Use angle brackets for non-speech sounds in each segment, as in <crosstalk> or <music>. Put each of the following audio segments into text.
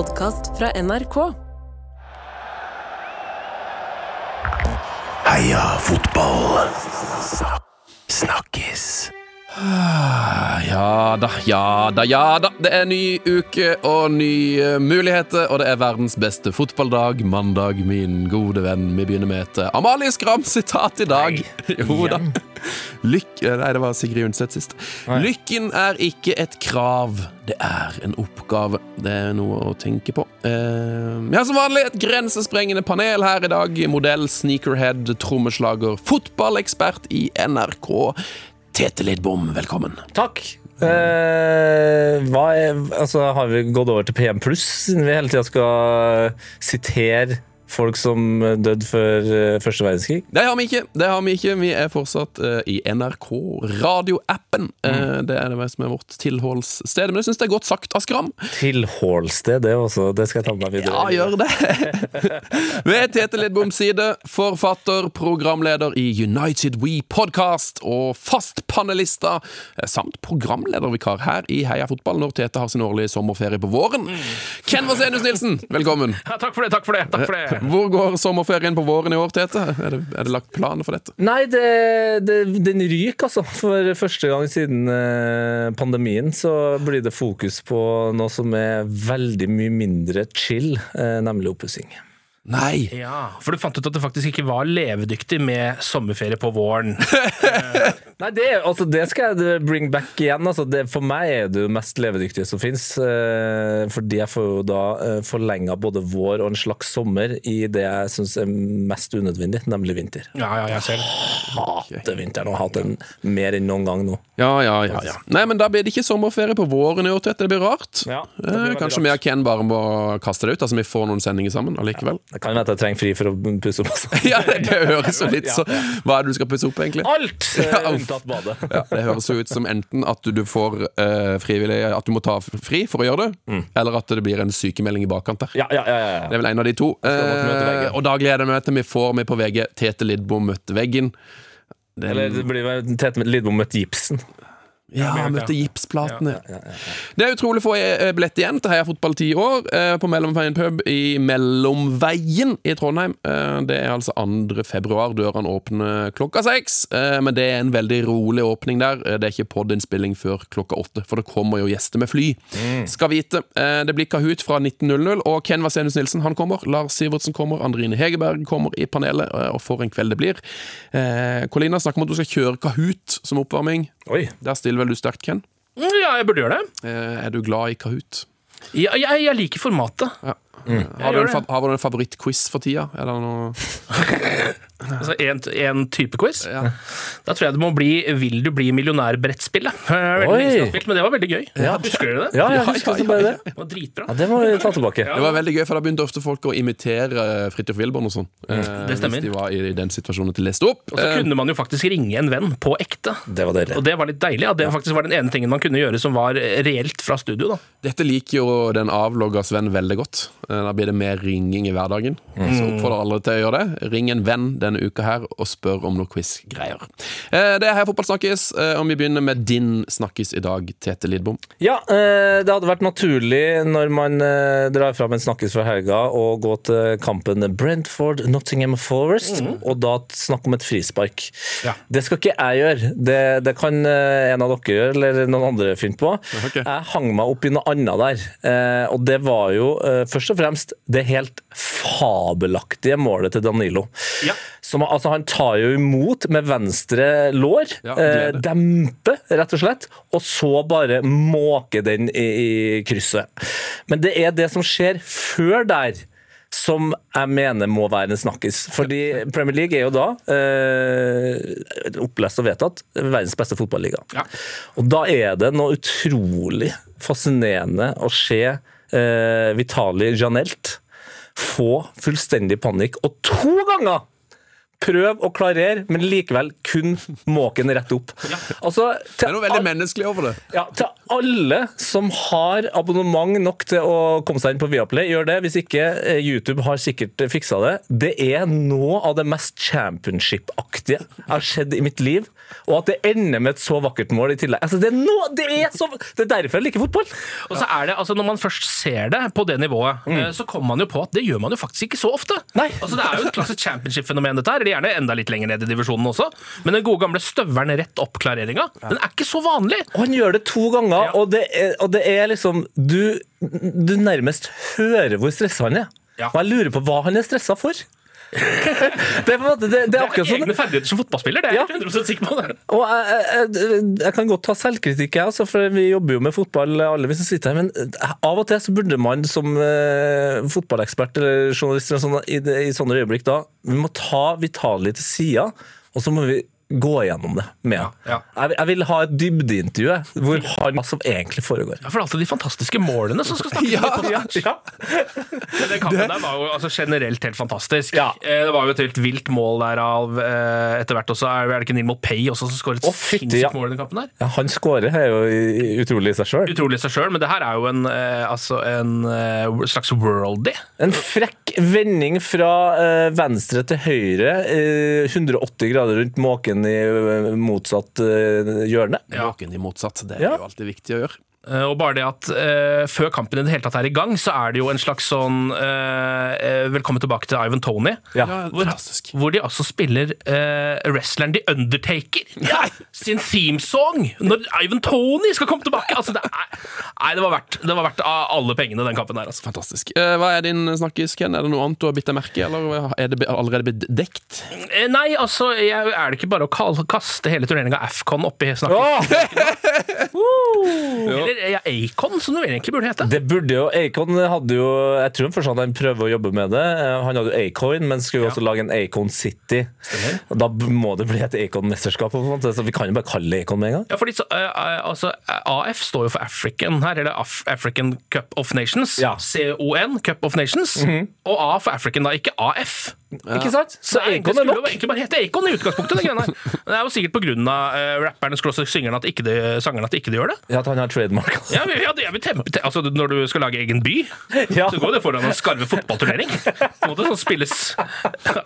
podkast fra NRK. Heia fotball. Snakkes. Ja da, ja da, ja da. Det er ny uke og nye muligheter, og det er verdens beste fotballdag. Mandag, min gode venn. Vi begynner med et Amalie Skram-sitat i dag. <laughs> Jo da. Lykke Nei, det var Sigrid Undset sist. Lykken er ikke et krav, det er en oppgave. Det er noe å tenke på. Eh, Vi har som vanlig et grensesprengende panel her i dag. Modell, sneakerhead, trommeslager, fotballekspert i NRK. Tete Lidbom, velkommen. Takk. Eh, hva er, altså, har vi gått over til PM pluss, siden vi hele tida skal sitere folk som døde før eh, første verdenskrig? Det har vi ikke. det har Vi ikke Vi er fortsatt eh, i NRK radioappen. Uh, det er det som er vårt tilholdssted. Men jeg syns det er godt sagt Askram. Tilholdssted, det også. Det skal jeg ta med meg videre. Ja, gjør det. <laughs> Ved Tete Lidboms side, forfatter, programleder i United We Podcast og fast panelista, eh, samt programledervikar her i Heia Fotball når Tete har sin årlige sommerferie på våren. Ken Vasenius Nilsen, velkommen. Ja, takk for det, takk for det. takk for det <laughs> Hvor går sommerferien på våren i år, Tete? Er det, er det lagt planer for dette? Nei, det, det, den ryker, altså. For første gang siden eh, pandemien så blir det fokus på noe som er veldig mye mindre chill, eh, nemlig oppussing. Nei. Ja, For du fant ut at det faktisk ikke var levedyktig med sommerferie på våren. <laughs> Nei, det, altså, det skal jeg bring back igjen. Altså, det, for meg er det jo mest levedyktige som fins. Eh, fordi jeg får jo da eh, forlenga både vår og en slags sommer i det jeg syns er mest unødvendig, nemlig vinter. Ja, ja, jeg selv. Hater vinteren og har hatt den mer enn noen gang nå. Ja, ja, ja, ja. Nei, men da blir det ikke sommerferie på våren i år, Tete. Det blir rart. Ja, det blir eh, kanskje rart. vi og Ken bare må kaste det ut, altså vi får noen sendinger sammen allikevel. Det kan være at jeg trenger fri for å pusse opp. <laughs> Ja, det, det høres jo litt så Hva er det du skal pusse opp, egentlig? Alt eh, <laughs> unntatt badet. <laughs> Ja, det høres jo ut som enten at du, får uh, frivillig At du må ta fri for å gjøre det, eller at det blir en sykemelding i bakkant der. Ja, ja, ja, ja, Det er vel en av de to. Møte veggen. og da gleder jeg meg til vi får med på VG Tete Lidbom møtte veggen. Den, Eller det blir vel Tete Lidbom møtte gipsen. Ja, Ja, møtte ja. gipsplatene. Det er utrolig få eh, billett igjen til Heia Fotball 10 år eh, på Mellomveien pub i Mellomveien i Trondheim. Eh, Det er altså 2. februar. Dørene åpner klokka seks. eh, Men det er en veldig rolig åpning der. Det er ikke podinnspilling før klokka åtte, for det kommer jo gjester med fly. Skal vite. Det blir Kahoot fra 19.00, og Ken Vasenus Nilsen han kommer. Lars Sivertsen kommer. Andrine Hegerberg kommer i panelet, og for en kveld det blir. Colina snakker om at du skal kjøre Kahoot som oppvarming. Oi. Der stiller vel du sterkt, Ken? Mm, Ja, jeg burde gjøre det. Eh, Er du glad i Kahoot? Ja, jeg, jeg liker formatet. Har, du en, har du en favorittquiz for tida? Er det noe <laughs> Altså en, en type quiz. Ja. Da tror jeg det må bli Vil du bli millionær-brettspillet. <laughs> Men det var veldig gøy. Ja. Husker dere det? Ja, jeg husker ja, også bare det. Det var dritbra. Ja, det må vi ta tilbake. Det var veldig gøy, for da begynte ofte folk å imitere eh, Fridtjof Wilborn og sånn. eh, Mm, det stemmer. Hvis de var i den situasjonen at de leste opp. Og så Eh, kunne man jo faktisk ringe en venn på ekte. Det var deilig. Og det var litt deilig. At det faktisk var den ene tingen man kunne gjøre som var reelt fra studio. da Dette liker jo den avlogga Sven veldig godt. Eh, Da blir det mer ringing i hverdagen. Mm. Så oppfordrer alle til å gjøre det. Ring en venn denne uka her og spør om noe quiz-greier. Eh, Det er her fotball snakkes, eh, og vi begynner med din snakkis i dag, Tete Lidbom. Ja, eh, det hadde vært naturlig når man drar fram en snakkis fra helga og gå til kampen Brentford-Nottingham Forest, og da snakke om et frispark. Ja. Det skal ikke jeg gjøre. Det, det kan en av dere gjøre, eller noen andre finne på. Okay. Jeg hang meg opp i noe annet der, eh, og det var jo først og fremst det helt fabelaktige målet til Danilo. Ja. Som, altså, han tar jo imot med venstre lår, Ja, eh, demper, rett og slett, og så bare måke den i, i krysset. Men det er det som skjer før der, som jeg mener må være en snakkis. Fordi Premier League er jo da, eh, opplest og vedtatt, verdens beste fotballiga. Ja. Og da er det noe utrolig fascinerende å se eh, Vitali Janelt få fullstendig panikk, og to ganger prøve å klarere, men likevel kun måken rett opp. Altså, Det er noe veldig menneskelig over det. ja, til alle som har abonnement nok til å komme seg inn på Viaplay, gjør det. Hvis ikke, eh, YouTube har sikkert fiksa det. Det er noe av det mest championship-aktige jeg har sett i mitt liv. Og at det ender med et så vakkert mål i tillegg. Altså, det, er no, det, er så, det er derfor jeg liker fotball! Og så er det, altså Når man først ser det på det nivået, mm. så kommer man jo på at det gjør man jo faktisk ikke så ofte. Nei. Altså Det er jo et klassisk championship-fenomen, dette her. Eller gjerne enda litt lenger ned i divisjonen også. Men den gode gamle støvelen rett opp-klareringa, den er ikke så vanlig. Og han gjør det to ganger, Ja. og, det er, og det er liksom du, du nærmest hører hvor stressa han er. Ja. Og jeg lurer på hva han er stressa for. Det, er på en måte, det, det er akkurat sånn Egne ferdigheter som fotballspiller, det er Ja. jeg 100 sikker på. Og jeg, jeg, jeg kan godt ta selvkritikk, jeg, altså, for vi jobber jo med fotball, alle vi som sitter her. Men eh, av og til så burde man som eh, fotballekspert eller journalist eller sånn, i, i sånne øyeblikk da, vi må ta Vitali til sida, og så må vi gå igjennom det med ham. Ja, Jeg, jeg vil ha et dybdeintervju hvor han hva som egentlig foregår. Ja, For det er alltid de fantastiske målene som skal snakkes om. Ja, ja. Men Den kampen der var jo altså, generelt helt fantastisk. Ja. Eh, Det var jo et helt vilt mål der av eh, etter hvert også. Er det ikke Nilmo Pay også som skåret et sinnssykt ja. mål i den kampen der? Ja, han skårer er jo utrolig i seg sjøl. Utrolig i seg sjøl, men det her er jo en, eh, altså en eh, slags worldie. En frekk vending fra eh, venstre til høyre, eh, 180 grader rundt måken i motsatt eh, hjørne. Ja. Måken i motsatt. Det er jo alltid viktig å gjøre. Eh, Og bare det at uh, før kampen i det hele tatt er i gang, så er det jo en slags sånn eh, eh, Velkommen tilbake til Ivan Tony. Ja. Ja, Hvor, hvor de altså spiller uh, wrestleren The Undertaker <laughs> sin themesong når Ivan Tony skal komme tilbake! Altså, det er, nei, det var verdt det var verdt av alle pengene, den kampen der. Altså. Fantastisk. Eh, Hva er din snakkis, Ken? Er det noe annet du har bitt deg merke i, eller er det allerede blitt dekt? Nei, altså, jeg, er det ikke bare å kaste hele turneringa Afcon oppi snakket? <laughs> Eller ja, Acon, som det egentlig burde hete. Det burde jo, Acon hadde jo Jeg tror fortsatt han prøver å jobbe med det. Eh, Han hadde jo Acoin, men skulle jo også lage en Acon City. Da må det bli et Acon-mesterskap, så vi kan jo bare kalle det Acon med en gang. Ja, fordi så, eh, eh, altså, AF står jo for African her, eller Af African Cup of Nations. Ja. CON, Cup of Nations. Og A for African, da, ikke AF. Ikke sant? Så Nei, det er nok. Det egentlig bare hete Acon i utgangspunktet. Det, greiene her. Men <laughs> det er jo sikkert pga. Uh, rapperen skråstrek syngeren at ikke de, sangeren at ikke de gjør det. Ja, at han har trademark. Ja, men- ja, det er vel temp te altså, Når du skal lage egen by, <laughs> Ja. så går det foran en skarve fotballturnering. På en måte Som spilles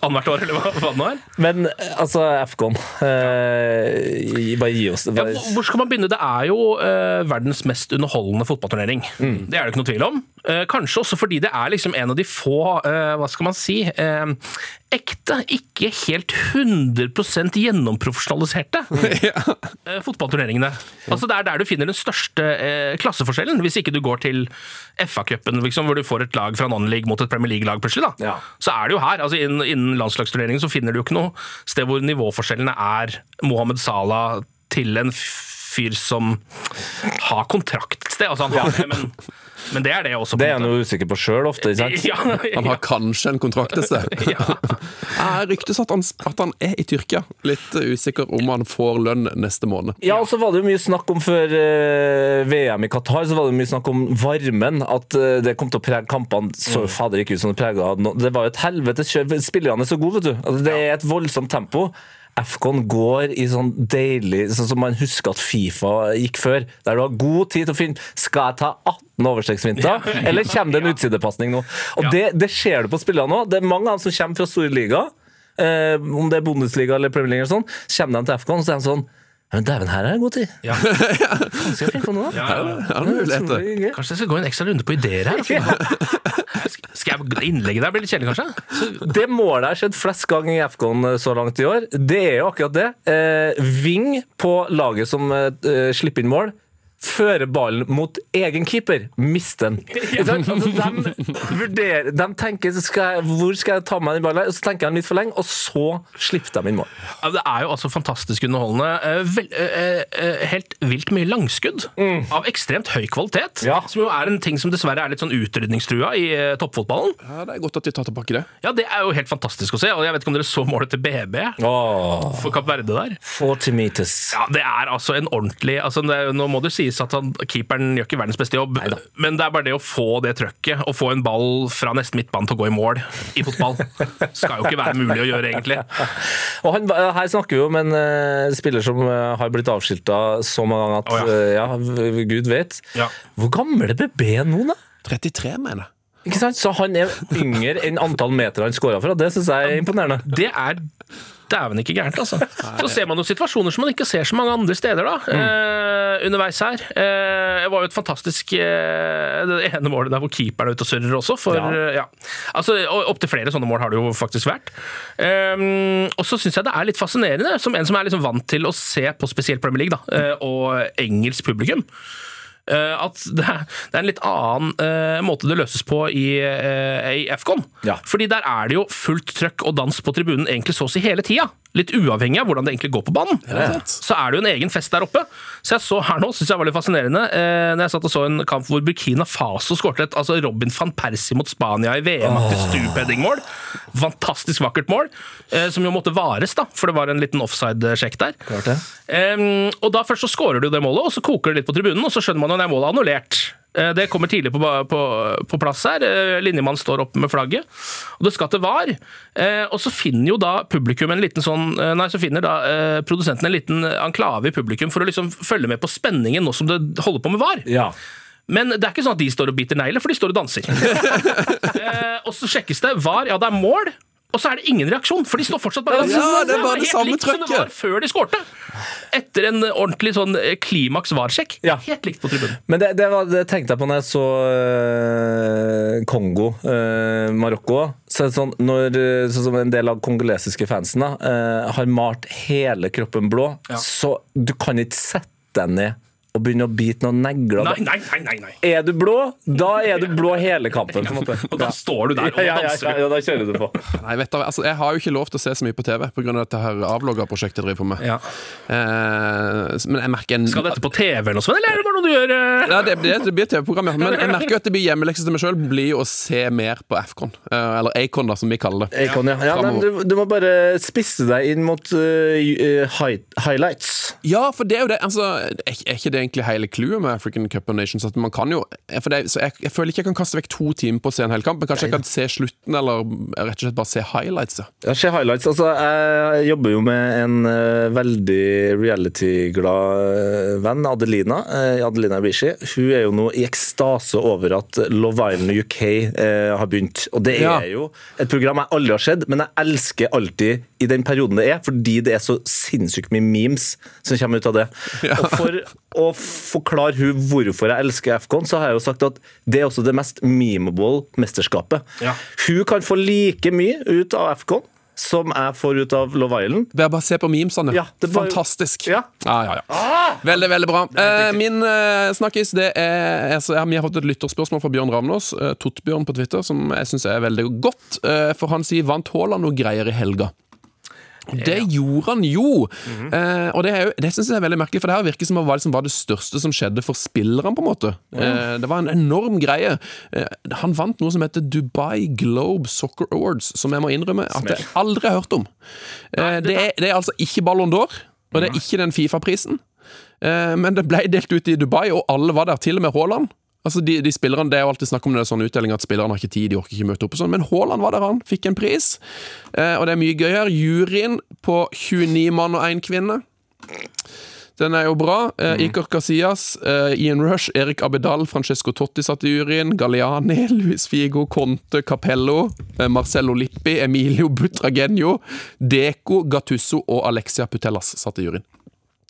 annethvert år, eller hva, hva det nå er. Men eh, altså, Afcon uh, Bare gi oss det. Ja, hvor skal man begynne? Det er jo uh, verdens mest underholdende fotballturnering. Mm. Det er det ikke noe tvil om. Eh, kanskje også fordi det er liksom en av de få, eh, hva skal man si, eh, ekte, ikke helt 100 gjennomprofesjonaliserte <laughs> eh, fotballturneringene. Altså Det er der du finner den største klasseforskjellen, hvis ikke du går til FA-cupen, liksom, hvor du får et lag fra en annen league mot et Premier League-lag plutselig. da. Ja. Så er det jo her, altså innen, innen landslagsturneringen så finner du jo ikke noe sted hvor nivåforskjellene er Mohammed Salah til en fyr som har kontrakt sted. Altså han har det, men, men det er det også. på det er han jo usikker på sjøl ofte. ikke sant? <laughs> Ja, Han har kanskje en kontrakt et sted. <laughs> ja. <laughs> Jeg ryktes at han, at han er i Tyrkia. Litt usikker om han får lønn neste måned. Ja, og så var det jo mye snakk om før eh, VM i Qatar, så var det mye snakk om varmen. At eh, det kom til å prege kampene. Så fader ikke ut som det prega Det var jo et helvetes kjør. Spillerne er så gode, vet du. Altså, det er et voldsomt tempo. Afcon går i sånn deilig Sånn som man husker at Fifa gikk før. Der du har god tid til å finne Skal jeg ta 18 overstegsfinter, <laughs> eller kommer det en utsidepasning nå? Og det, det ser du på spillene nå. Det er mange av dem som kommer fra store liga. Eh, om det er Bundesliga eller Premier League, eller sånn, kommer de til Afcon så er de sånn Men dæven, her er det god tid. Ja. <laughs> Faen, skal jeg finne på noe? Ja, ja. Ja, det er muligheter. Kanskje jeg skal gå en ekstra runde på ideer her? <laughs> Skal jeg Innlegget der blir litt kjedelig, kanskje? Det målet jeg har sett flest ganger i FK-en så langt i år, det er jo akkurat det. Eh, Ving på laget som eh, slipper inn mål. Fører ballen mot egen keeper, mister den. <laughs> Altså, de, vurderer, de tenker skal jeg, hvor skal jeg ta med den ballen, og så tenker de litt for lenge, og så slipper de inn mål. Ja, Det er jo altså fantastisk underholdende. Eh, Vel, eh, eh, helt vilt mye langskudd av ekstremt høy kvalitet. Ja. Som jo er en ting som dessverre er litt sånn utrydningstrua i toppfotballen. Ja, Det er godt at de tar tilbake det. Ja, Det er jo helt fantastisk å se. og Jeg vet ikke om dere så målet til BB Åh, for Kapp Verde der. 40 meters. Ja, Det er altså en ordentlig altså det, Nå må det sies at han, keeperen gjør ikke verdens beste jobb, Neida. men det er bare det å få det trøkket, å få en ball fra nesten midtbanen til å gå i mål i fotball, skal jo ikke være mulig å gjøre, egentlig. Og han, her snakker vi om en eh, spiller som eh, har blitt avskilta så mange ganger at Å, eh, ja, Gud vet. Ja. Hvor gammel er BB nå, da? 33, mener jeg. Ikke sant? Så han er yngre enn antall meter han scora fra. Det syns jeg er imponerende. Det er dæven ikke gærent, altså. <laughs> Så ser man jo situasjoner som man ikke ser så mange andre steder, da. Eh, underveis her. Eh, det var jo et fantastisk eh, Det ene målet der hvor keeperen er ute og surrer også, for Ja. eh, ja. Altså, Opptil flere sånne mål har det jo faktisk vært. Eh, og så syns jeg det er litt fascinerende, som en som er liksom vant til å se på spesielt Premier League, da, eh, og engelsk publikum. Eh, at det er, det er en litt annen uh, måte det løses på i, uh, i FCON. Ja. Fordi der er det jo fullt trøkk og dans på tribunen egentlig så å si hele tida. Litt uavhengig av hvordan det egentlig går på banen. Så er det jo en egen fest der oppe. Så jeg så her nå, syns jeg var litt fascinerende, eh, når jeg satt og så en kamp hvor Burkina Faso skåret et altså Robin van Persie mot Spania i VM-aktig stupheadingmål. Fantastisk vakkert mål, eh, som jo måtte vares, da, for det var en liten offside-sjekk der. Klart det. Eh, og da først så skårer du det målet, og så koker det litt på tribunen, og så skjønner man jo at det er målet annullert. Eh, Det kommer tidlig på, på, på plass her. Linjemannen Linjemann står oppe med flagget, og det skal til VAR. Eh, Og så finner jo da publikum en liten sånn eh, Nei, så finner da eh, produsenten en liten anklave i publikum for å liksom følge med på spenningen nå som det holder på med VAR. Ja. Men det er ikke sånn at de står og biter negler, for de står og danser. <laughs> eh, og så sjekkes det. VAR, ja det er mål. Og så er det ingen reaksjon, for de står fortsatt bare. Ja, det er bare det samme likt som det trøkket. var før de skårte. Etter en ordentlig sånn eh, klimaks VAR-sjekk. Ja. Helt likt på tribunen. Men det, det, var, det tenkte jeg på når jeg så uh, Kongo, uh, Marokko. Så sånn, når sånn som en del av kongolesiske fansen da, uh, har malt hele kroppen blå, Ja. så du kan ikke sette deg ned og begynne å bite noen negler. Nei, nei, nei. nei, nei. Er du blå, da er du blå hele kampen. på en måte. <laughs> Og da står du der og <laughs> ja, ja, ja, danser. ja, ja, da kjører du på. Nei, vet du, altså, Jeg har jo ikke lov til å se så mye på TV pga. dette her avloggerprosjektet jeg driver på med. Ja. Eh, men jeg merker en Skal dette på TV eller noe sånt, eller er det bare noe du gjør? eh? ja, det, det, det blir TV-program, ja. Men jeg merker jo at det blir hjemmelekse til meg sjøl blir å se mer på Afcon. Eh, eller Acon, da, som vi kaller det. Acon, ja. ja men du, du må bare spisse deg inn mot eh, high, highlights. Ja, for det er jo det. Altså, er, er ikke det egentlig hele clouet med African Cup of Nations? At man kan jo for det, så jeg, jeg føler ikke jeg kan kaste vekk to timer på å se en hel kamp, men kanskje jeg kan se slutten, eller rett og slett bare se highlights. Ja. Se highlights. Altså, jeg jobber jo med en eh, veldig reality-glad eh, venn, Adelina. eh, Adelina Bishi. Hun er jo nå i ekstase over at Love Island UK har begynt. Og det er Ja. jo et program jeg aldri har sett, men jeg elsker alltid i den perioden det er, fordi det er så sinnssykt mye memes som kommer ut av det. Og for å forklare hun hvorfor jeg elsker FKON, så har jeg jo sagt at det er også det mest memeable mesterskapet. Ja. Hun kan få like mye ut av FKON som jeg får ut av Love Island. Bare, bare se på memesene. Ja, var Fantastisk. Ja. Ja, ja, ja. Veldig, veldig bra. Eh, min eh, snakkis, det er altså, jeg Vi har fått et lytterspørsmål fra Bjørn Ravnås, eh, Tottbjørn på Twitter, som jeg syns er veldig godt. Eh, for han sier 'vant Haaland noe greier i helga'? Og Det gjorde han jo! eh, og Det, er jo, det synes jeg er veldig merkelig, for det her virker som det var, liksom, var det største som skjedde for spillerne. på en måte eh, Det var en enorm greie. Eh, han vant noe som heter Dubai Globe Soccer Awards, som jeg må innrømme at jeg aldri har hørt om. Eh, det, er, det er altså ikke Ballon d'Or, og det er ikke den Fifa-prisen. Eh, men det ble delt ut i Dubai, og alle var der, til og med Haaland. Altså de, de spillerne, Det er jo alltid snakk om det sånn utdeling at spillerne har ikke tid, de orker ikke møte opp og sånn, men Haaland var der, han. Fikk en pris. Eh, og det er mye gøyere. Juryen på 29 mann og 1 kvinne. Den er jo bra. Eh, Iker Casillas, eh, Ian Rush, Erik Abidal, Francesco Totti satt i juryen. Galeani, <laughs> Luis Figo, Conte, Capello, eh, Marcello Lippi, Emilio Butragenio, Deco, Gattusso og Alexia Putellas satt i juryen.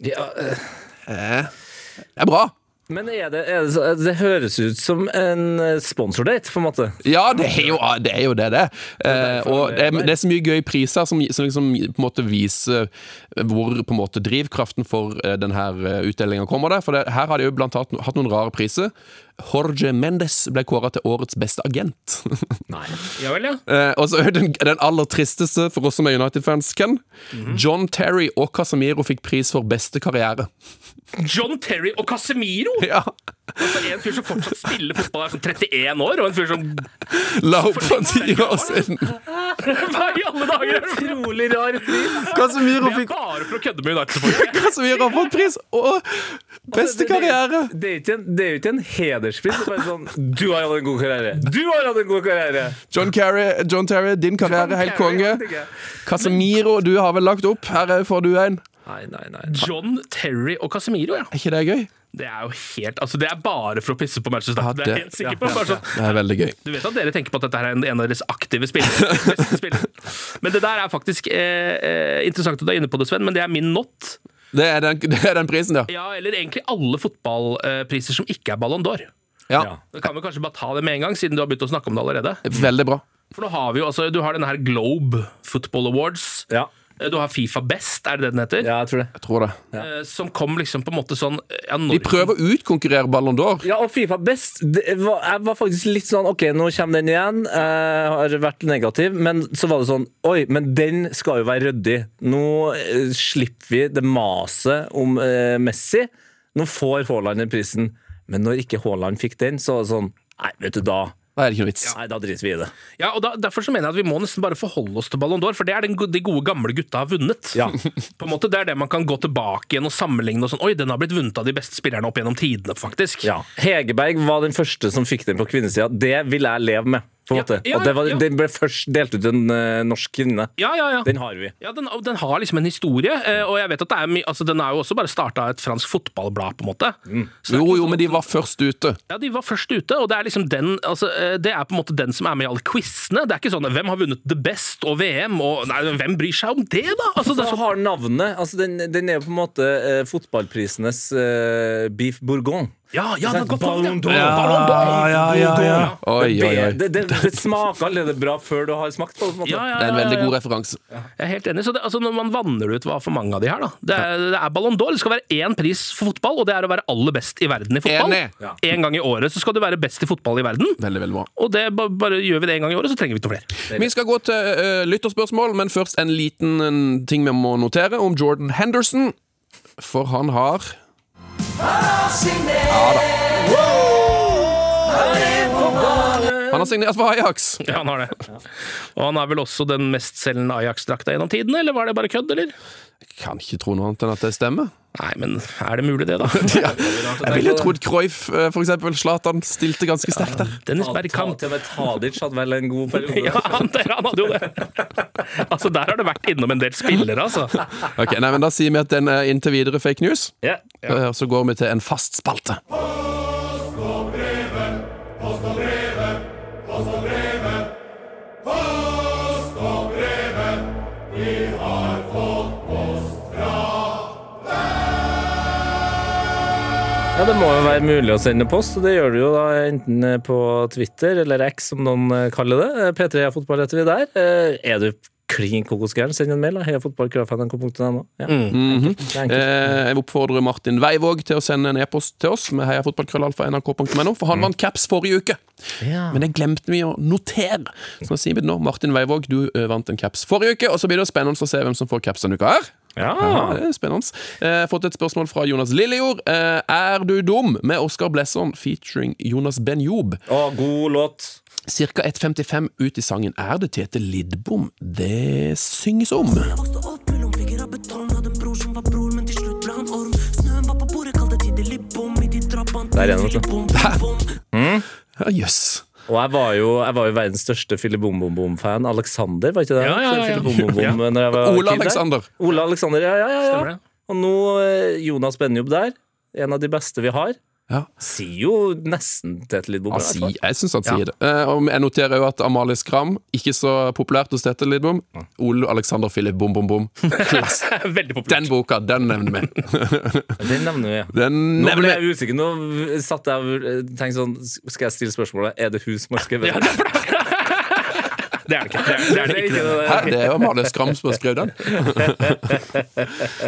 Ja, eh, Det er bra! Men er det, er det, det høres ut som en eh, sponsordate, på en måte. Ja, det er jo det, er jo det. det. Eh, og det er, det er så mye gøy priser som, som liksom på en måte viser hvor på en måte drivkraften for eh, denne utdelinga kommer. Der. For her har de jo blant annet hatt noen rare priser. Jorge Mendes ble kåra til årets beste agent. <laughs> Nei, Ja vel, ja. Eh, og så den, den aller tristeste for oss som er United-fans, Ken. John Terry og Casemiro fikk pris for beste karriere. John Terry og Casemiro! <laughs> Ja, Altså En fyr som fortsatt spiller fotball, er sånn 31 år, og en fyr som La opp for ti år siden. Hva i alle dager er? <laughs> Utrolig rar pris. Casemiro Det er fikk bare for å kødde med United. Casemiro har fått pris! Og beste karriere! Det er jo ikke en, er ikke en hederspris. Det er bare sånn Du har hatt en god karriere! Du har hatt en god karriere! John, Carrey, John Terry, din karriere, helt konge. Casemiro, du har vel lagt opp. Her er- får du en. Nei, nei, nei. John Terry og Casemiro, ja. Er ikke det gøy? Det er jo helt Altså, det er bare for å pisse på Manchester Ja, det, Det er helt sikker på. Ja, ja, Det er veldig gøy. Du vet at dere tenker på at dette her er en, en av deres aktive spillere. <laughs> spillere. Men det der er faktisk eh, eh, interessant at du er inne på det, Sven, men det er min not. Det er den, det er den prisen, ja. Ja, eller egentlig alle fotballpriser som ikke er Ballon d'Or. ja. Ja. Da kan vi kanskje bare ta det med en gang, siden du har begynt å snakke om det allerede. Veldig bra. For nå har vi jo, altså, Du har denne her Globe Football Awards. Ja. Eh, Du har Fifa Best, er det det den heter? ja, jeg tror det. Jeg tror det. Ja. Som kom liksom på en måte sånn ja, De prøver å utkonkurrere Ballon d'Or. Ja, og Fifa best. Det var, jeg var faktisk litt sånn OK, nå kommer den igjen. Jeg har vært negativ. Men så var det sånn Oi, men den skal jo være ryddig. Nå eh, slipper vi det maset om eh, Messi. Nå får Haaland den prisen. Men når ikke Haaland fikk den, så var det sånn Nei, vet du, da Da er det ikke noe vits. Nei, da driter vi i det. Ja, og da, Derfor så mener jeg at vi må nesten bare forholde oss til Ballon d'Or, for det er den, de gode gamle gutta har vunnet. Ja. <laughs> På en måte, Det er det man kan gå tilbake igjen og sammenligne. og sånn, Oi, den har blitt vunnet av de beste spillerne opp gjennom tidene, faktisk. Ja. Hegerberg var den første som fikk den på kvinnesida. Det vil jeg leve med. På en Ja, måte. ja, og det var, ja. Den ble først delt ut til en uh, norsk kvinne. ja, ja. ja. Den har vi. Ja, den, den har liksom en historie, Uh, og jeg vet at det er my altså, den er jo også bare starta av et fransk fotballblad. på en måte. Mm. Så Jo, jo, sånn- men de var først ute. Ja, De var først ute, og det er liksom den altså, eh, Det er på en måte den som er med i alle quizene. Det er ikke sånn hvem har vunnet The Best og VM, og nei, hvem bryr seg om det, da? Altså, det Så har navnet altså den, den er jo på en måte uh, fotballprisenes beef bourgogne. Ja, ja, det er godt Ballon d'Or. ja. Ballon d'Or. Oi, oi, oi. Det, det, det smaker allerede bra før du har smakt på det. på en måte. Ja, ja, Det er en veldig god referanse. Jeg er helt enig. Så det, altså, når man vanner ut hva for mange av de her, da. Det er, det er Ballon d'Or. Det skal være én pris for fotball, og det er å være aller best i verden i fotball. Enig. Ja. En gang i året så skal du være best i fotball i verden. Veldig, veldig bra. Og det bare gjør vi det en gang i året, så trenger vi ikke noe flere. Vi skal gå til uh, lytterspørsmål, men først en liten en ting vi må notere om Jordan Henderson. For han har Han har signert for Ajax. <laughs> Ja, han har det. Og han er vel også den mestselgende Ajax-drakta gjennom tidene, eller var det bare kødd, eller? Kan ikke tro noe annet enn at det stemmer. Nei, men er det mulig, det, da? <laughs> Jeg ville trodd Cruyff, eh, for eksempel, Zlatan, stilte ganske sterkt der. Dennis Bergkamp. Til og med Tadic hadde vel en god periode. Ja, han, han hadde jo det. Altså, Der har det vært innom en del spillere, altså. Ok, nei, men Da sier vi at den er inntil videre fake news. Yeah, yeah. Så går vi til en fast spalte. Ja, Det må jo være mulig å sende post, og det gjør du jo da enten på Twitter eller X, som noen eh, kaller det. Eh, P3 Fotball heter vi der. Eh, Er du klin kokosgæren, send en mail. da. heiafotballkraften.no. Ja. Mm. enkelt. Eh, Jeg oppfordrer Martin Weivåg til å sende en e-post til oss med heiafotballkrøllalfa.nrk.no, for han vant caps forrige uke. Ja. Men det glemte vi å notere. Så nå sier vi det nå. Martin Weivåg, du eh, vant en caps forrige uke, og så blir det spennende å se hvem som får caps denne uka her. Ja, Ja. det spennende. Eh, fått et spørsmål fra Jonas Lillejord. Eh, er du dum? med Oskar Blesson featuring Jonas Ben-Job. Å, god låt. Cirka 1,55 ut i sangen er det Tete Lidbom det synges om. Jeg vokste opp mellom vegger av betong Hadde en bror som var bror, men til slutt ble han orm Snøen var på bordet, kalte tid det I de trappene Der er den, vet du. Ja, Jøss. Og jeg var jo, jeg var jo verdens største Fille Bom Bom Bom-fan. Alexander, var ikke det? Ja, ja, ja, ja. Bom Bom Bom, når jeg var Ole kid. Alexander. Ole Alexander, ja, ja, ja, ja. Og nå eh, Jonas Benjob der. En av de beste vi har. Ja. Sier jo nesten Lidbom. I hvert sier, fall. jeg syns han sier det. Eh, og jeg noterer jo at Amalie Skram, ikke så populært hos Tete Lidbom. Ole Alexander Philip Bom Bom Bom. <laughs> Veldig populært. Den boka, den nevner vi. <laughs> Den nevner vi. Den Nå ble jeg usikker. Nå satt jeg og tenkte sånn Skal jeg stille spørsmålet Er det hun som har skrevet Ja, det? det er Det er ikke. Det er, det er det ikke. Det. Hæ, det er jo Amalie Skram som har skrevet den.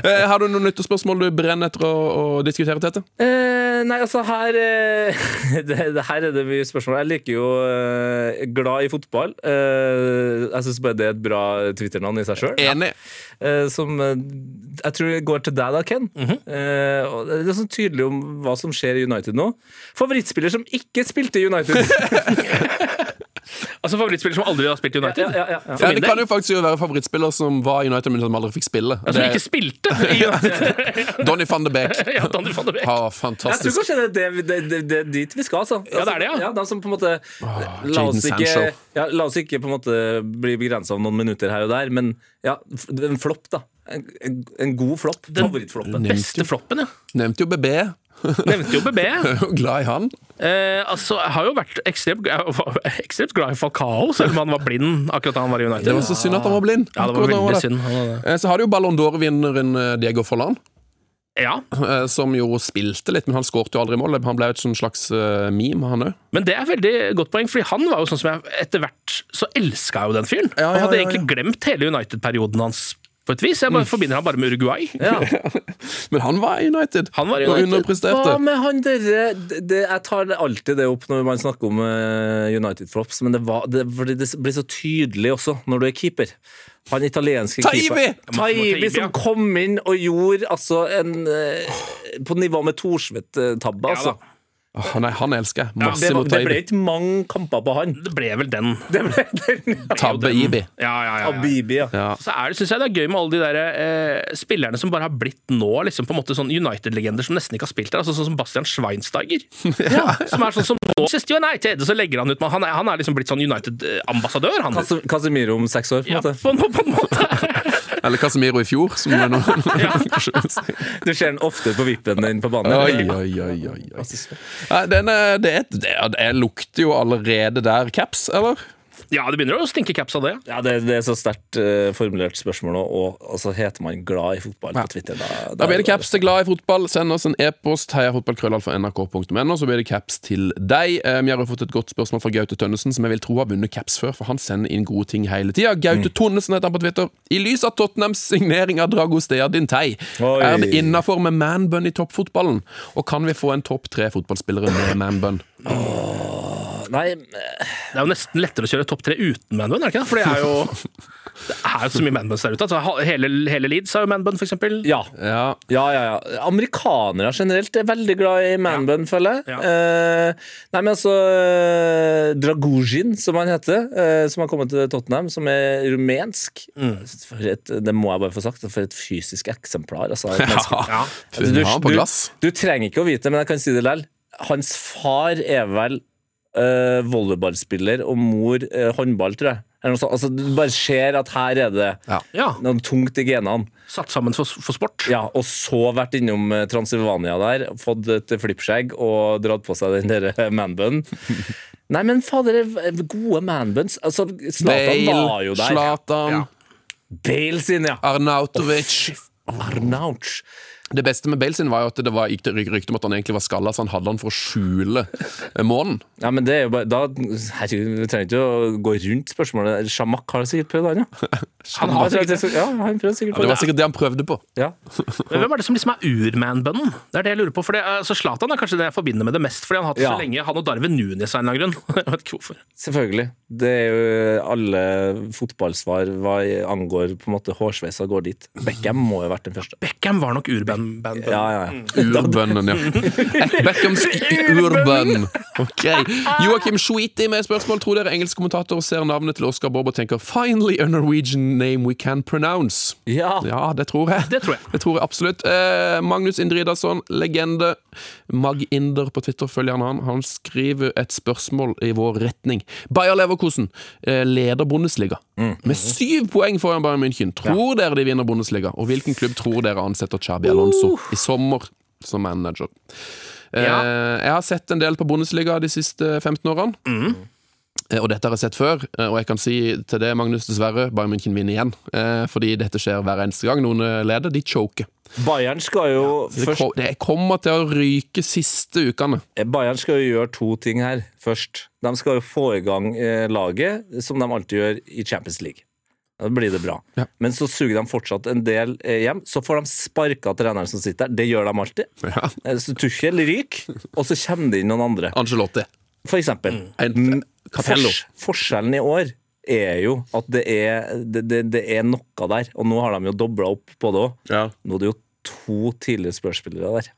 Eh, Har du noen nyttespørsmål du brenner etter å, å diskutere, Tete? Uh, nei, altså her eh, <laughs> det, det, Her er det mye spørsmål. Jeg liker jo uh, glad i fotball. Uh, jeg syns bare det er et bra Twitter-navn i seg sjøl. Enig. som eh, jeg tror går til deg, da, Ken. Eh, og det er sånn tydelig om hva som skjer i United nå. Favorittspiller som ikke spilte i United. <laughs> <laughs> Altså Favorittspiller som aldri har spilt i United? ja, ja, ja. Ja, det kan jo faktisk jo være favorittspiller som var i United, men som aldri fikk spille. Ja, som Det ikke spilte <laughs> i United. <laughs> Donny van de Beek. ja, Donny van de Beek. Ja, Jeg tror kanskje det er det, det, det, det dit vi skal, altså. Ja, det er det, ja. de som på en måte la, oss ikke, ja, la oss ikke på en måte bli begrensa av noen minutter her og der, men ja, en flopp, da. En, en, en god flopp. Favorittfloppen. Beste floppen, ja. Nevnte jo BB. Nevnte jo BB. <laughs> Glad i han. Eh, altså, jeg har jo vært ekstremt, ekstremt glad i Falcao, selv om han var blind akkurat da han var i United. Det var så synd at han var blind. Ja, det var veldig synd. Var det. Eh, Så har du jo Ballon d'Or-vinneren eh, Diego Forlan, Ja, eh, som jo spilte litt, men han skårte jo aldri mål. Han ble et sånn slags meme, han òg. Men det er veldig godt poeng, fordi han var jo sånn som jeg etter hvert så elska jo den fyren. Ja, ja, ja, hadde egentlig glemt hele United-perioden hans på et vis. Jeg bare forbinder han bare med Uruguay. Ja. <laughs> Men han var United. Han var og United. underpresterte. Hva med han det, det, Jeg tar alltid det opp når man snakker om eh, United flops, men det, var, det, det blir så tydelig også når du er keeper. Han italienske Taibi! keeper Taibi som kom inn og gjorde altså en eh, På nivå med Thorsvedt-tabbe, Ja, altså. da. Åh, nei, han elsker jeg. det, mot Taibi. det ble ikke mange kamper på han. Det ble vel den. Det ble den. <laughs> Tabbe Ibi. Ja, ja, ja, ja. Abibi, ja. Ja. Så er det, synes jeg det er gøy med alle de der, eh, spillerne som bare har blitt nå liksom på en måte sånn United-legender som nesten ikke har spilt der. Altså Sånn som Bastian Schweinsteiger. <laughs> Som er sånn som nå sist United, så legger han ut Han er, han er liksom blitt sånn United-ambassadør, han. Casemiro om seks år, på en Ja, måte. på, på, på en måte. <laughs> Eller Casemiro i fjor, som er nå <laughs> Du ser den ofte på vippen din på banen. Oi, oi, oi, oi, oi. Den det, er, det, er, det lukter jo allerede der caps, eller? Ja, det begynner å stinke caps av det. Ja, det, det er så sterkt uh, formulert spørsmål nå, og altså, heter man glad i fotball Ja. på Twitter, da, Da blir det caps til glad i fotball. Send oss en e-post heiafotballkrøllalfa.nrk.no, så blir det caps til deg. Eh, Vi har jo fått et godt spørsmål fra Gaute Tønnesen, som jeg vil tro har vunnet caps før, for han sender inn gode ting hele tida. Gaute Tonnesen heter han på Twitter. I lys av Tottenhams signering av Dragostea Dintei, Oi. er det innafor med manbun i toppfotballen? Og kan vi få en topp tre fotballspillere med manbun? Nei, Det er jo nesten lettere å kjøre topp tre uten manbun, er det ikke det? For det er jo <laughs> Det er jo så mye manbuns der ute. Altså, hele, hele Leeds har jo manbun, eksempel. ja. Ja, Ja, ja, ja. Amerikanere generelt er veldig glad i manbun, føler jeg. Ja. Eh, nei, men altså eh, som han heter, eh, som har kommet til Tottenham, som er rumensk. Mm. For et, det må jeg bare få sagt. For et fysisk eksemplar. Altså, et. <laughs> Ja. Altså, glass. Du, du trenger ikke å vite det, men jeg kan si det likevel. Hans far er vel eh, volleyballspiller, og mor uh, håndball, tror jeg. Eller noe. Altså, du bare ser at her er det Ja. Ja, noe tungt i genene. Satt sammen for, for sport. Ja, og så vært innom eh, Transylvania der, fått et flippskjegg og dratt på seg den der eh, manbunnen. <laughs> Nei, men fader, gode manbuns. Altså, Zlatan var jo Bale, der. Zlatan, Ja. Bale sin, ja. Arnautovic. Arnauch. Det beste med Bale sin var jo at det var gikk rykte om at han egentlig var skalla, så han hadde han for å skjule eh, månen. Ja, men det er jo bare da, Herregud, vi trenger ikke å gå rundt spørsmålet. Shamak har sikkert prøvd, han, ja. <laughs> Han har sikkert det. Ja, han prøvde sikkert på det det. var sikkert det han prøvde på. Ja. <laughs> Men hvem er det som liksom er ur-manbunnen? Det er det jeg lurer på. For det, altså, Zlatan er kanskje det jeg forbinder med det mest, fordi han har hatt det Ja. så lenge. Han og Darwin Nunes av en eller annen grunn. <laughs> Jeg vet ikke hvorfor. Selvfølgelig. Det er jo alle fotballsvar hva angår på en måte hårsveisa går dit. Beckham må jo ha vært den første. Beckham var nok ur-bønnen Ja, ja, ja. <laughs> Urbønnen, ja. Beckhams urbønn. Ok. Joakim Schweety med spørsmål. Tror dere engelsk kommentator ser navnet til Oscar Bob og tenker 'Finally a Norwegian name we can pronounce'? Ja. Ja, det tror. Det tror jeg. Det tror jeg absolutt. Eh, Magnus Indridason, legende. Mag Inder på Twitter, følger han han. Han skriver et spørsmål i vår retning. Bayer Leverkusen eh, leder Bundesliga. Med syv poeng foran Bayern München. Tror dere de vinner Bundesliga? Og hvilken klubb tror dere ansetter Chabi Alonso i sommer som manager? Eh, Ja. Jeg har sett en del på Bundesliga de siste 15 årene. Eh, Og dette har jeg sett før, eh, og jeg kan si til det, Magnus, dessverre, Bayern München vinner igjen. Eh, Fordi dette skjer hver eneste gang noen eh, leder. De choker. Bayern skal jo først ko- det kommer til å ryke siste ukene. Bayern skal jo gjøre to ting her først. De skal jo få i gang eh, laget, som de alltid gjør i Champions League. Da blir det bra. Ja. Men så suger de fortsatt en del eh, hjem. Så får de sparka treneren som sitter der. Det gjør de alltid. Ja. Eh, Så Tuchel ryker, og så kommer det inn noen andre. Angelotti. For eksempel. Mm. Fors- forskjellen i år er jo at det er, det, det, det er noe der. Og nå har de jo dobla opp på det òg. Ja. Nå er det jo to tidligere spørsspillere der.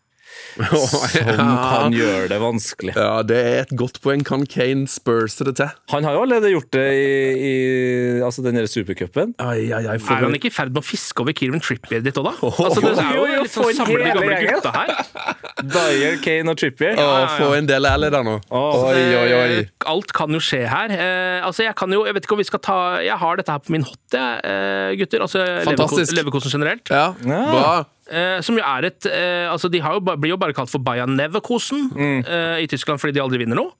<laughs> Som kan gjøre det vanskelig. Ja, det er et godt poeng. Kan Kane spurse det til? Han har jo allerede gjort det i, i altså den supercupen. Er han ikke i ferd med å fiske over Kieran Trippier ditt òg, da? Altså, det er jo litt sånn samle de gamle gutta her. Dyer, Kane og Trippier. Å, få en del ally der nå. Oi, oi, oi. alt kan jo skje her. Eh, altså, jeg kan jo, jeg vet ikke om vi skal ta Jeg har dette her på min hot, jeg, eh, gutter. Altså Fantastisk. Leverkosen generelt. Ja, bra. Eh, som jo er et eh, Altså, de har jo, blir jo bare kalt for Bayern Neverkosen eh, i Tyskland fordi de aldri vinner noe.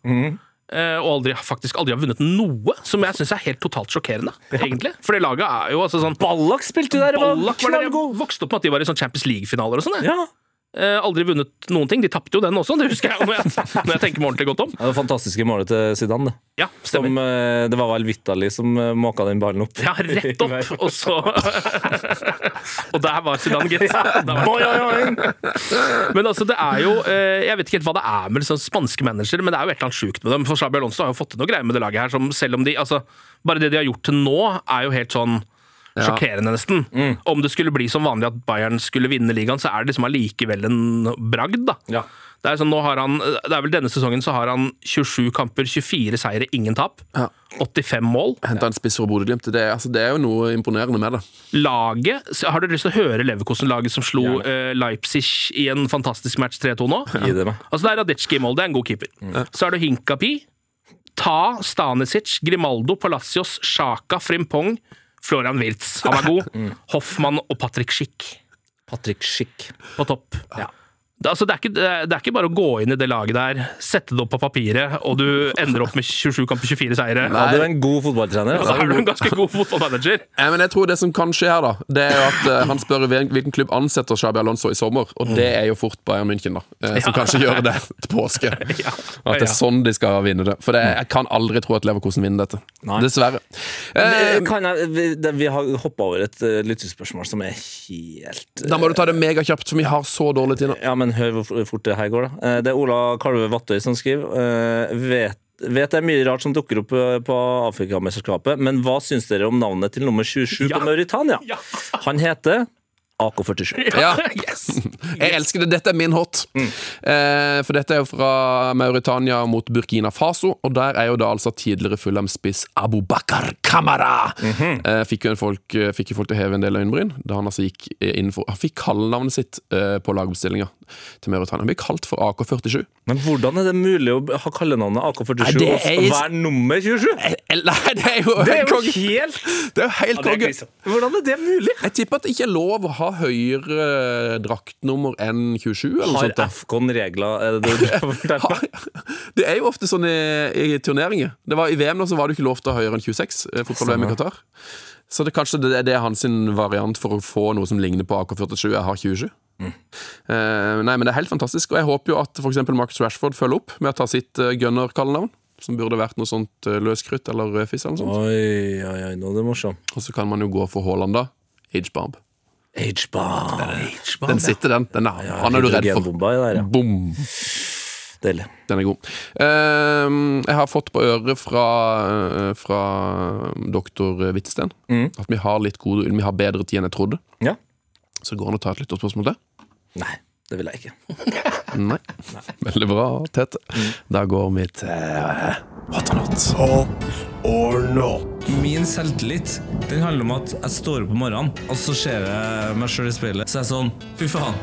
Eh, og aldri, faktisk aldri har vunnet noe, som jeg syns er helt totalt sjokkerende. <laughs> egentlig For det laget er jo altså sånn Ballak spilte der Ballak var det jeg vokste opp med at de var i sånn Champions League-finaler og sånn. Ja. Eh, aldri vunnet noen ting. De tapte jo den også, det husker jeg når jeg, <laughs> når jeg tenker meg ordentlig godt om. Ja, det fantastiske målet til Zidane. det. Ja, Som, stemmer. eh, det var vel Vitali som eh, måka den ballen opp. Ja, rett <laughs> opp, og så <laughs> Og der var Zidane, gitt. Men altså, det er jo Jeg vet ikke helt hva det er med liksom spanske managere, men det er jo et eller annet sjukt med dem. For Xabi Alonso har jo fått til noe greier med det laget her, som selv om de altså, Bare det de har gjort til nå, er jo helt sånn Sjokkerende, nesten. Om det skulle bli som vanlig at Bayern skulle vinne ligaen, så er det liksom allikevel en bragd, da. Ja. Det er, sånn, har han, det er vel Denne sesongen så har han 27 kamper, 24 seire, ingen tap. Ja. 85 mål. Henta en spiss fra Bodø-Glimt. Det, altså, det er jo noe imponerende med det. Laget Har du lyst til å høre Leverkosen-laget som slo uh, Leipzig i en fantastisk match 3-2 nå? Gi det meg. Altså Det er Radetsjki i mål, det er en god keeper. Så er det Hinkapi, Ta, Stanisic, Grimaldo, Palacios, Sjaka, Frimpong, Florian Wirtz. Han er god. <laughs> Hoffmann og Patrick Schick Patrick Schick. på topp. Det, altså, det, er ikke, det er- ikke bare å gå inn i det laget der, sette det opp på papiret, og du ender opp med 27 kamper, 24 seire. Ja, du er en god fotballtrener. Og da er du en ganske god fotballmanager. Ja, men jeg tror Det som kan skje her, da Det er jo at uh, han spør hvilken klubb ansetter Xabi Alonso i sommer. Og det er jo fort Bayern München, da. Uh, Som kanskje gjør det til påske. <laughs> At det er sånn de skal vinne det. For det, jeg kan aldri tro at Leverkosen vinner dette. Nei. Dessverre. Kan jeg, vi, det, vi har hoppa over et uh, lyttespørsmål som er helt da må du ta det megakjapt, for vi har så dårlig tid nå. Ja, men hør hvor fort det her går, da. Eh, Det er Ola Kalve Vattøy som skriver. eh, Vet, vet det er mye rart som dukker opp eh, på Afrikamesterskapet, men hva syns dere om navnet til nummer 27 Ja. på Mauritania? Ja. Han heter AK47. <laughs> Ja. Yes. <laughs> Jeg elsker det. Dette er min hot. Eh, for dette er jo fra Mauritania mot Burkina Faso, og der er jo da altså tidligere Fulham-spiss Abu Bakar Kamara. eh, fikk, jo folk, eh, fikk folk til å heve en del øyenbryn da han altså gikk innenfor Han fikk kallenavnet sitt eh, på lagoppstillinga til Mauritania. Han ble kalt for AK47. Men hvordan er det mulig å ha kallenavnet AK47 Nei, det og være nummer 27? Eh, Nei, det er jo Det er helt jo helt Det er jo helt konge. Hvordan er det mulig? Jeg tipper at det ikke er lov å ha høyere draktnummer enn 27. eller Har sånt, Afcon regler Er det det? <laughs> Det er jo ofte sånn i, i turneringer. Det var I VM nå så var det ikke lov til å ha høyere enn 26. eh, Fotball-VM i Qatar. Så det, kanskje det, det er hans variant for å få noe som ligner på AK47. Jeg har 27. Eh, nei, men Det er helt fantastisk, og jeg håper jo at f.eks. Marcus Rashford følger opp med å ta sitt uh, gunner-kallenavn. Som burde vært noe sånt uh, løskrutt eller rødfis eller noe sånt. Oi, oi, oi, nå er det morsomt. Og så kan man jo gå for Haaland, da. H-Barb. H-bar. Den sitter, den. den er, han er du redd for. Der, ja. Bom! Deilig. Den er god. Ehm, jeg har fått på øret fra, eh, fra doktor Hvitsten at vi har litt gode Vi har bedre tid enn jeg trodde. Ja? Så det går an å ta et lytterspørsmål til. Nei, det vil jeg ikke. <laughs> Nei. Veldig bra, Tete. Da går vi til eh, Hot or not. Hot or not? Min selvtillit den handler om at jeg står opp om morgenen, og så ser jeg meg sjøl i speilet. Så er jeg sånn Fy faen.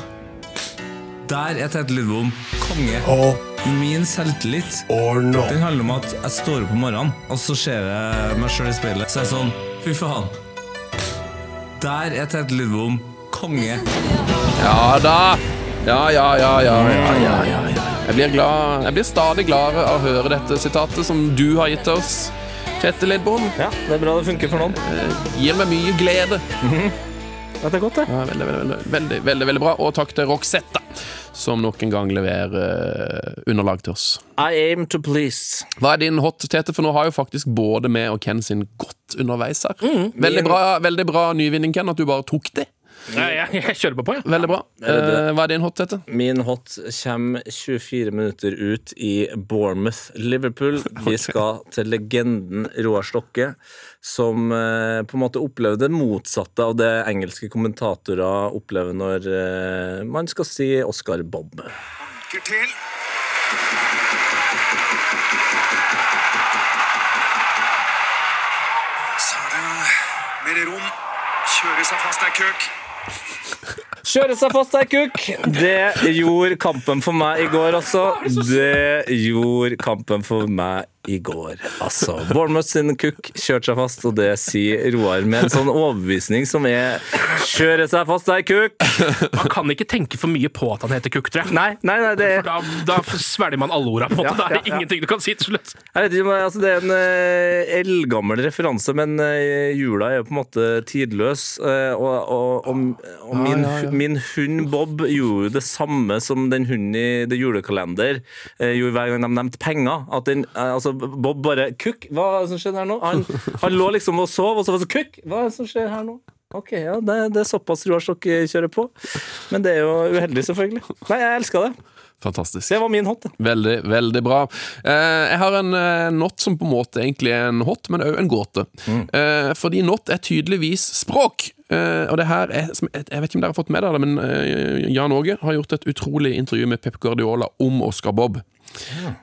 Der er Tete Lidbom konge. Hot Min selvtillit or not? den handler om at jeg står opp om morgenen, og så ser jeg meg sjøl i speilet. Så er jeg sånn Fy faen. Der er Tete Lidbom konge. Ja da! Ja, ja, ja, ja, ja, ja. Jeg blir glad Jeg blir stadig gladere av å høre dette sitatet som du har gitt oss. Tete Lidbom Ja, det er bra det funker for noen. gir meg mye glede. Ja, det er godt, det. Ja, veldig, veldig, veldig, veldig, veldig, bra. Og takk til Roxette, som nok en gang leverer eh, underlag til oss. I aim to please. Hva er din hot, Tete? For nå har jo faktisk både meg og Ken sin godt underveis her. veldig, bra, veldig bra nyvinning, Ken, at du bare tok det. Nei, jeg, jeg kjører på på, jeg. Veldig bra. Eh, hva er din hot, Tete? Min hot kommer 24 minutter ut i Bournemouth, Liverpool. <laughs> Vi skal til legenden Roar Stokke, som eh, på en måte opplever det motsatte av det engelske kommentatorer opplever når eh, man skal si Oscar Bob. Banker til. Så er det mer rom. Kjøre seg fast der, køk. Kjøre seg fast ei kukk! Det gjorde kampen for meg i går også. Det gjorde kampen for meg i går. Altså, Bournemouth sin kukk kjørte seg fast, og det sier Roar med en sånn overbevisning som er Kjøre seg fast der, kukk! Man kan ikke tenke for mye på at han heter Kukk, tror jeg. Nei, nei, nei, det da, da svelger man alle orda, på en måte. Ja, Da er det ja, ja. ingenting du kan si til slutt. Jeg vet ikke, men altså, Det er en uh, eldgammel referanse, men uh, jula er jo på en måte tidløs. Uh, og og, og, og min, min hund Bob gjorde det samme som den hunden i The Julekalender gjorde hver gang de nevnte penger. At den, altså, Bob bare Kukk, hva er det som skjer her nå? Han, han lå liksom og sov, og så var det Kukk, hva er det som skjer her nå? Ok, ja, det, det er såpass Roar kjører på. Men det er jo uheldig, selvfølgelig. Nei, jeg elska det. Fantastisk. Det var min hot. Veldig, veldig bra. Eh, jeg har en eh, not som på en måte egentlig er en hot, men òg en gåte. Eh, fordi not er tydeligvis språk. Eh, og det her er, som- Jeg vet ikke om dere har fått med dere det, men eh, Jan Åge har gjort et utrolig intervju med Pep Guardiola om Oscar Bob.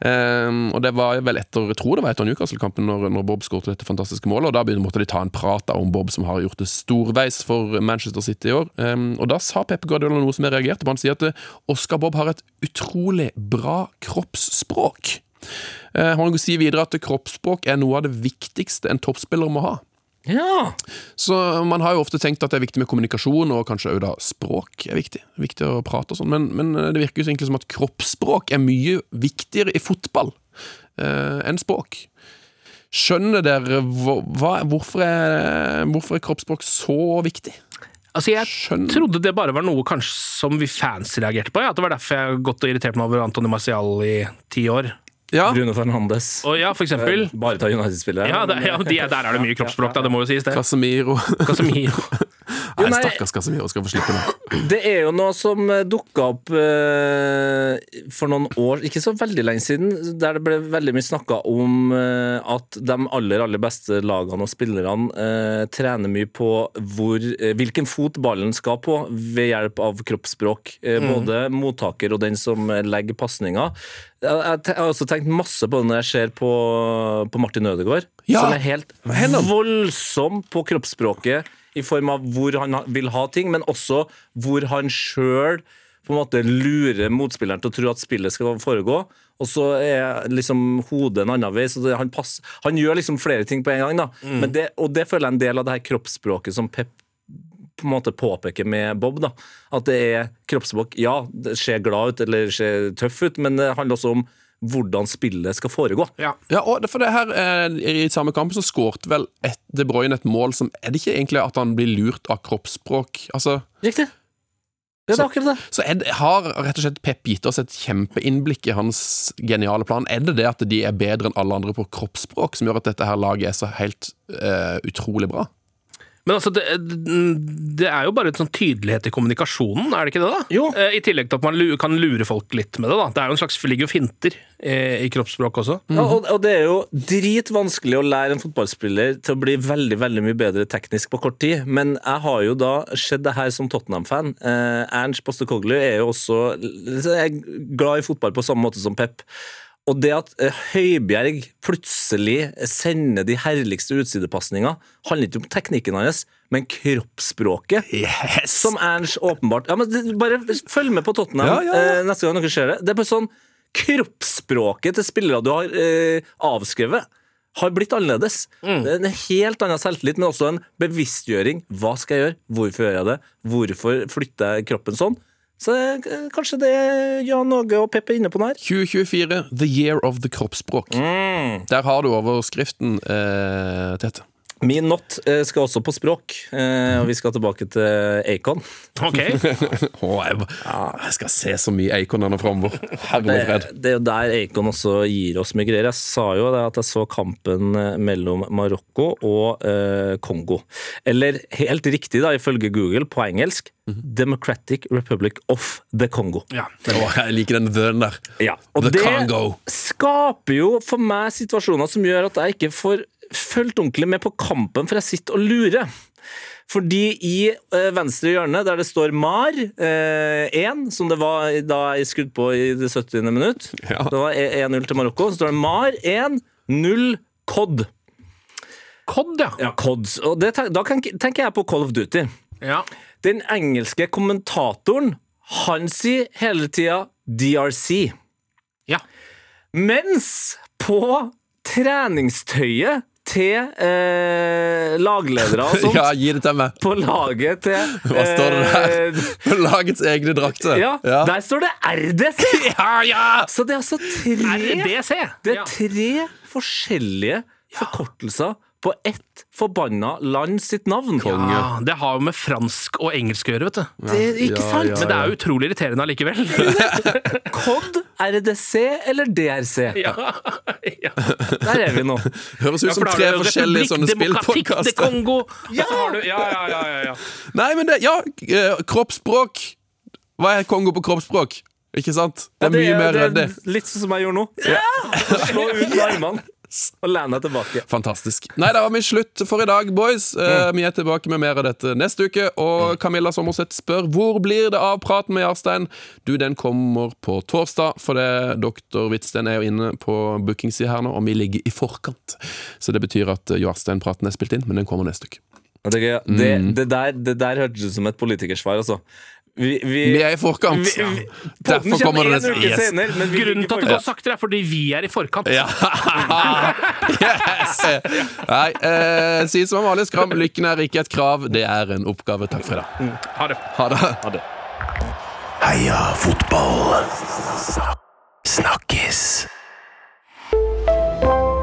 Eh, og det var vel etter jeg tror det var etter Newcastle-kampen, når, når Bob skåret dette fantastiske målet. Og Da begynte- måtte de ta en prat om Bob, som har gjort det storveis for Manchester City i år. Um, og Da sa Pep Guardiola noe som jeg reagerte på. Han sier at eh, Oscar Bob har et utrolig bra kroppsspråk. Uh, Han sier videre at kroppsspråk er noe av det viktigste en toppspiller må ha. Ja. Så man har jo ofte tenkt at det er viktig med kommunikasjon, og kanskje òg da språk er viktig. Viktig å prate og sånn, men, men det virker jo så egentlig som at kroppsspråk er mye viktigere i fotball eh, enn språk. Skjønner dere hva, hvorfor, er, hvorfor er kroppsspråk så viktig? Altså, Jeg Skjønner. trodde det bare var noe kanskje som vi fans reagerte på. Ja. At det var derfor jeg har gått og irritert meg over Antony Marcial i ti år. Ja, Bruno Fernandes. Og ja, for eksempel. Bare ta United-spillere. Ja, det, ja de, Der er det mye kroppsspråk, da. Det må jo sies, det. Casemiro Casemiro. <laughs> Nei, nei. stakkars Casemiro skal få slippe nå. Det er jo noe som dukka opp uh, for noen år, ikke så veldig lenge siden, der det ble veldig mye snakka om uh, at de aller, aller beste lagene og spillerne uh, trener mye på hvor, eh, hvilken fot ballen skal på ved hjelp av kroppsspråk. Eh, Både mottaker og den som eh, legger pasninger. Jeg, jeg, har også tenkt masse på det når jeg ser på, på Martin Ødegaard, Ja, som er helt voldsom på kroppsspråket i form av hvor han vil ha ting, men også hvor han sjøl på en måte lurer motspilleren til å tro at spillet skal foregå. Og så er liksom hodet en annen vei. så det, han, pass, han gjør liksom flere ting på en gang. da. Men det, og det føler jeg er en del av det her kroppsspråket som Pep på en måte påpeker med Bob. da, At det er kroppsspråk. Ja, det ser glad ut eller ser tøff ut, men det handler også om hvordan spillet skal foregå. Ja. Ja, og for det her eh, I samme kamp så skårte vel et, De Bruyne et mål som Er det ikke egentlig at han blir lurt av kroppsspråk? Altså Riktig. Det er akkurat det. Så Ed har rett og slett Pep gitt oss et kjempeinnblikk i hans geniale plan. Er det det at de er bedre enn alle andre på kroppsspråk, som gjør at dette her laget er så helt eh, utrolig bra? Men altså, det, det er jo bare en sånn tydelighet i kommunikasjonen, er det ikke det? da? Jo. Eh, I tillegg til at man kan lure folk litt med det. da. Det er jo en slags ligger jo finter eh, i kroppsspråk også. Ja, og, og det er jo dritvanskelig å lære en fotballspiller til å bli veldig veldig mye bedre teknisk på kort tid. Men jeg har jo da sett det her som Tottenham-fan. Eh, Ernst Postekoglu er jo også er glad i fotball på samme måte som Pep. Og det at eh, Høibjerg plutselig sender de herligste utsidepasninga, handler ikke om teknikken hans, men kroppsspråket. Som Ernst åpenbart ja, men Bare følg med på Tottenham Ja, ja, ja. eh, neste gang dere ser det. Det er bare sånn Kroppsspråket til spillere du har eh, avskrevet, har blitt annerledes. Det er en helt annen selvtillit, men også en bevisstgjøring. Hva skal jeg gjøre? Hvorfor gjør jeg det? Hvorfor flytter jeg kroppen sånn? Så eh, kanskje det Jan Åge og Peppe er inne på den her. 2024, the year of the kroppsspråk. Der har du overskriften, eh, Tete. Min not eh, skal også på språk, eh, og vi skal tilbake til Acon. Ok. <laughs> oh, jeg, jeg skal se så mye Acon denne framover. Det, fred. det er jo der Acon også gir oss mye greier. Jeg sa jo det at jeg så kampen eh, mellom Marokko og eh, Kongo. Eller helt riktig, da, ifølge Google, på engelsk Democratic Republic of the Congo. Ja. Oh, jeg liker den the-en der. Ja, og The det Congo. skaper jo for meg situasjoner som gjør at jeg ikke får fulgt ordentlig med på kampen, for jeg sitter og lurer. Fordi i eh, venstre hjørne, der det står MAR 1, som det var da jeg skrudd på i det 70. minutt Ja. Det var 1-0 til Marokko. Så står det MAR 1, 0 COD. Cod, ja. Ja, CODs. Og det, da tenker jeg på Call of Duty. ja. Den engelske kommentatoren, han sier hele tida DRC. Ja. Mens på treningstøyet til eh, lagledere og <laughs> sånt Ja, gi det til meg. på laget til <laughs> Hva står det der? <laughs> På Lagets egne drakter. ja, der står det RDC! Ja, ja! Så det er altså tre RDC. Det er Ja. tre forskjellige forkortelser på ett forbanna land sitt navn. Ja, det har jo med fransk og engelsk å gjøre, vet du. Det er ikke Ja, sant? ja, Men det er jo utrolig irriterende allikevel. <laughs> COD, RDC eller DRC? <laughs> Ja, ja. Der er vi nå. Høres ut Ja, som tre forskjellige sånne spillpodkaster. Kongo. og du- Ja, ja, ja, ja, ja. Nei, men det Ja, eh, kroppsspråk. Hva er Kongo på kroppsspråk? Ikke sant? Det er mye mer er mye det. ryddig. litt sånn som jeg gjør nå. Slå ut armene og lene tilbake. Fantastisk. Nei, da var vi slutt for i dag, boys. Mm. vi er tilbake med mer av dette neste uke. Og Camilla Sommerseth spør hvor blir det av praten med Jarstein. Du, den kommer på torsdag, for det doktor Hvitsten er jo inne på bookingsida her nå, og vi ligger i forkant. Så det betyr at eh, Jarstein-praten er spilt inn, men den kommer neste uke. Det, det, Mm. det, der, det der hørtes ut som et politikersvar, altså. Vi, vi, Vi er i forkant. vi, vi, Derfor kommer det en Yes. senere, men vi Grunnen til at det går saktere, er fordi vi er i forkant. Ja. <laughs> yes. Nei, eh, si som Amalie Skram, lykken er ikke et krav, det er en oppgave. Takk for i dag. Ha det. Ha det. Heia fotball. Snakkes.